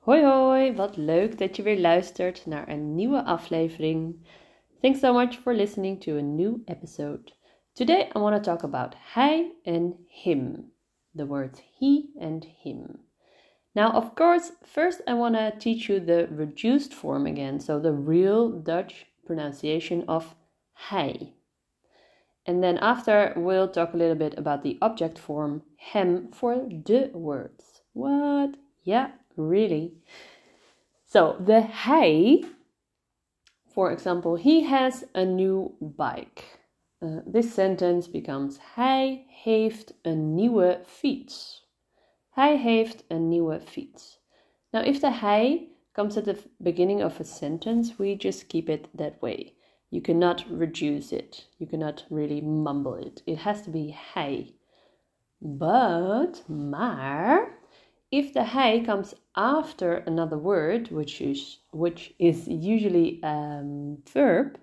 Hoi hoi, wat leuk dat je weer luistert naar een nieuwe aflevering. Thanks so much for listening to a new episode. Today I want to talk about hij and him. The words he and him. Now, of course, first I want to teach you the reduced form again, so the real Dutch pronunciation of hij. And then after we'll talk a little bit about the object form hem for the words. What? Yeah, really. So the hij, for example, he has a new bike. Uh, this sentence becomes hij heeft een nieuwe fiets. Hij heeft een nieuwe fiets. Now, if the hij comes at the beginning of a sentence, we just keep it that way. You cannot reduce it. You cannot really mumble it. It has to be hij. But, maar, if the hij comes after another word, which is which is usually a um, verb,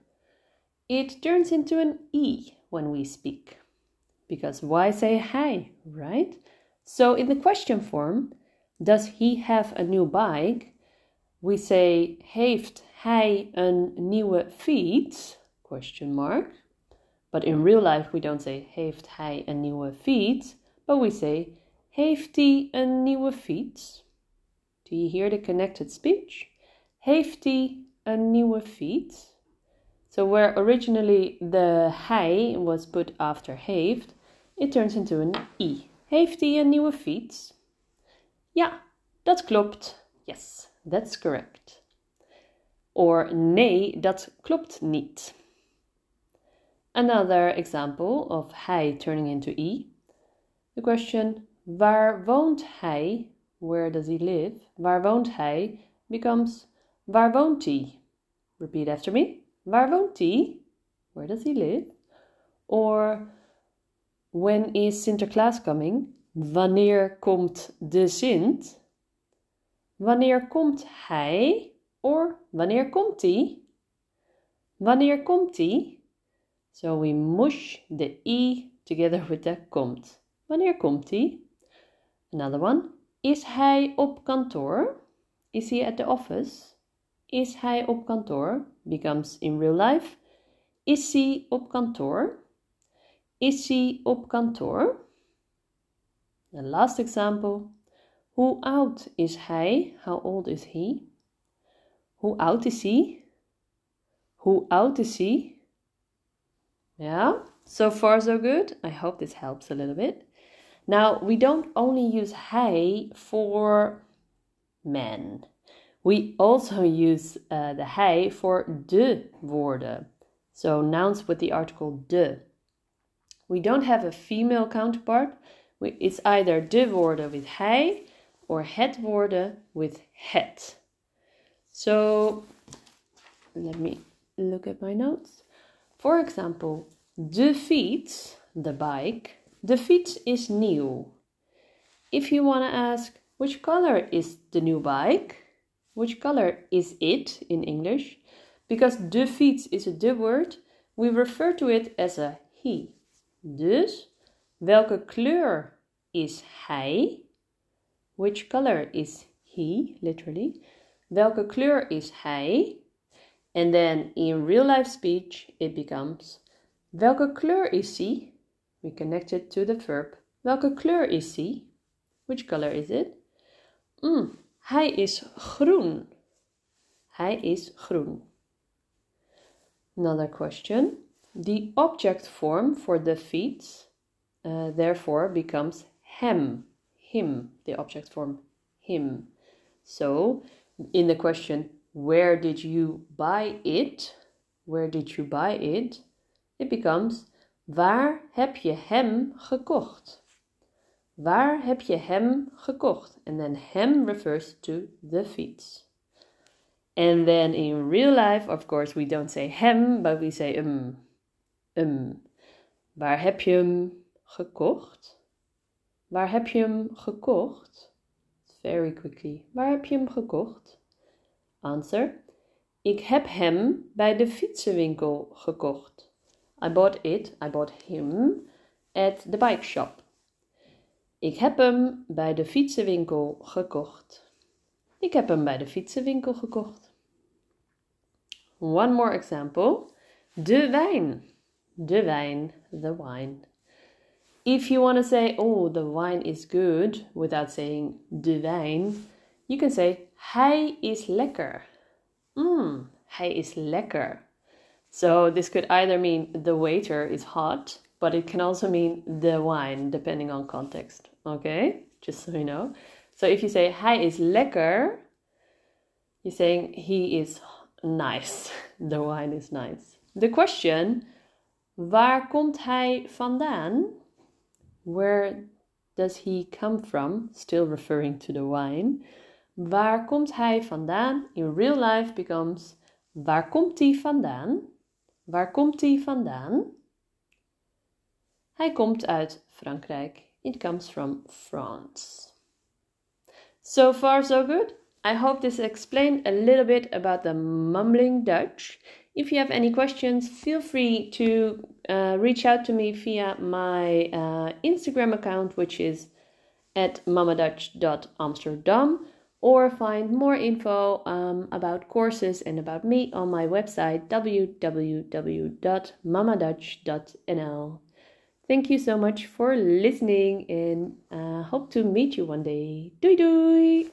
it turns into an e when we speak. Because why say hij, right? So in the question form, does he have a new bike? We say heeft hij een nieuwe fiets? Question mark. But in real life we don't say heeft hij een nieuwe fiets, but we say heeft hij een nieuwe fiets? Do you hear the connected speech? Heeft hij een nieuwe fiets? So where originally the hij was put after heeft, it turns into an i. Heeft hij een nieuwe fiets? Ja, dat klopt. Yes, that's correct. Or nee, dat klopt niet. Another example of hij turning into i. The question waar woont hij? Where does he live? Waar woont hij becomes waar woont hij? Repeat after me. Waar woont hij? Where does he live? Or when is Sinterklaas coming? Wanneer komt de Sint? Wanneer komt hij? Or wanneer komt hij? Wanneer komt hij? So we mush the e together with the komt. Wanneer komt hij? Another one. Is hij op kantoor? Is he at the office? Is hij op kantoor? Becomes in real life. Is hij op kantoor? Is hij op kantoor? The last example. Hoe oud is hij? How old is he? Hoe oud is hij? Hoe oud is hij? Yeah, so far so good. I hope this helps a little bit. Now, we don't only use hij for men. We also use uh, the hij for de woorden. So nouns with the article de. We don't have a female counterpart. We, it's either de woorden with hij or het woorden with het. So let me look at my notes. For example, de fiets, the bike, the fiets is new. If you want to ask which color is the new bike, which color is it in English, because de fiets is a de word, we refer to it as a he. Dus, welke kleur is hij? Which color is he, literally? Welke kleur is hij? And then in real life speech, it becomes Welke kleur is hij? We connect it to the verb. Welke kleur is hij? Which color is it? Mm, hij is groen. Hij is groen. Another question. The object form for the feet uh, therefore becomes hem. Him, the object form him. So, in the question, where did you buy it? Where did you buy it? It becomes Waar heb je hem gekocht? Waar heb je hem gekocht? And then hem refers to the fiets. And then in real life, of course, we don't say hem, but we say um. Um. Waar heb je hem gekocht? Waar heb je hem gekocht? Very quickly. Waar heb je hem gekocht? Answer. Ik heb hem bij de fietsenwinkel gekocht. I bought it, I bought him at the bike shop. Ik heb hem bij de fietsenwinkel gekocht. Ik heb hem bij de fietsenwinkel gekocht. One more example. De wijn. De wijn. The wine. If you want to say, oh, the wine is good, without saying de wijn, you can say, hij is lekker. Mmm, hij is lekker. So this could either mean the waiter is hot, but it can also mean the wine, depending on context. Okay, just so you know. So if you say hij is lekker, you're saying he is nice. The wine is nice. The question, waar komt hij vandaan? Where does he come from? Still referring to the wine. Waar komt hij vandaan? In real life becomes waar komt hij vandaan? Waar komt hij vandaan? Hij komt uit Frankrijk. It comes from France. So far, so good. I hope this explained a little bit about the mumbling Dutch. If you have any questions, feel free to uh, reach out to me via my uh, Instagram account, which is at mamadutch.amsterdam, or find more info um, about courses and about me on my website www.mamadutch.nl. Thank you so much for listening and uh, hope to meet you one day. Doei doei!